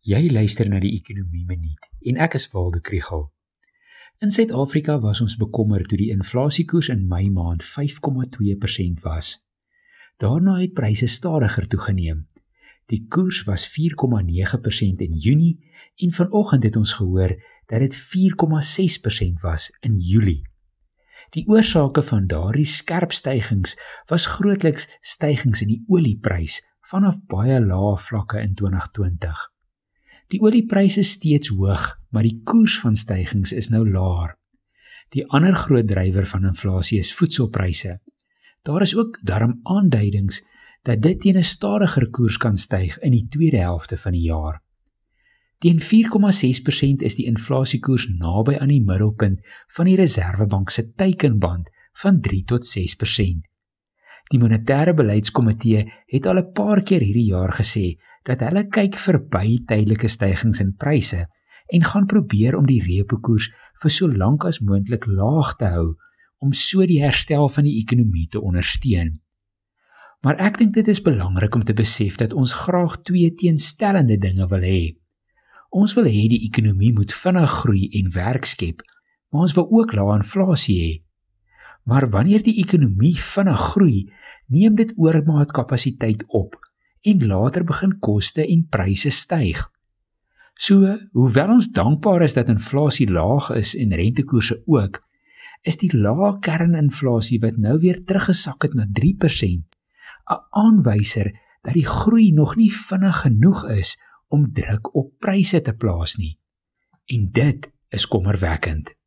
Jy luister na die Ekonomie Minuut en ek is Waldo Krugel. In Suid-Afrika was ons bekommerd toe die inflasiekoers in Mei maand 5,2% was. Daarna het pryse stadiger toegeneem. Die koers was 4,9% in Junie en vanoggend het ons gehoor dat dit 4,6% was in Julie. Die oorsake van daardie skerp stygings was grootliks stygings in die olieprys vanaf baie lae vlakke in 2020. Die oliepryse is steeds hoog, maar die koers van stygings is nou laer. Die ander groot drywer van inflasie is voedselpryse. Daar is ook darm aanduidings dat dit teen 'n stadiger koers kan styg in die tweede helfte van die jaar. Teen 4,6% is die inflasiekoers naby aan die middelpunt van die Reserwebank se teikenband van 3 tot 6%. Die monetêre beleidskomitee het al 'n paar keer hierdie jaar gesê dat hulle kyk verby tydelike stygings in pryse en gaan probeer om die repo koers vir so lank as moontlik laag te hou om so die herstel van die ekonomie te ondersteun. Maar ek dink dit is belangrik om te besef dat ons graag twee teenstellende dinge wil hê. Ons wil hê die ekonomie moet vinnig groei en werk skep, maar ons wil ook lae inflasie hê. Maar wanneer die ekonomie vinnig groei, neem dit oormaat kapasiteit op en later begin koste en pryse styg. So, hoewel ons dankbaar is dat inflasie laag is en rentekoerse ook, is die lae kerninflasie wat nou weer teruggesak het na 3%, 'n aanwyser dat die groei nog nie vinnig genoeg is om druk op pryse te plaas nie. En dit is kommerwekkend.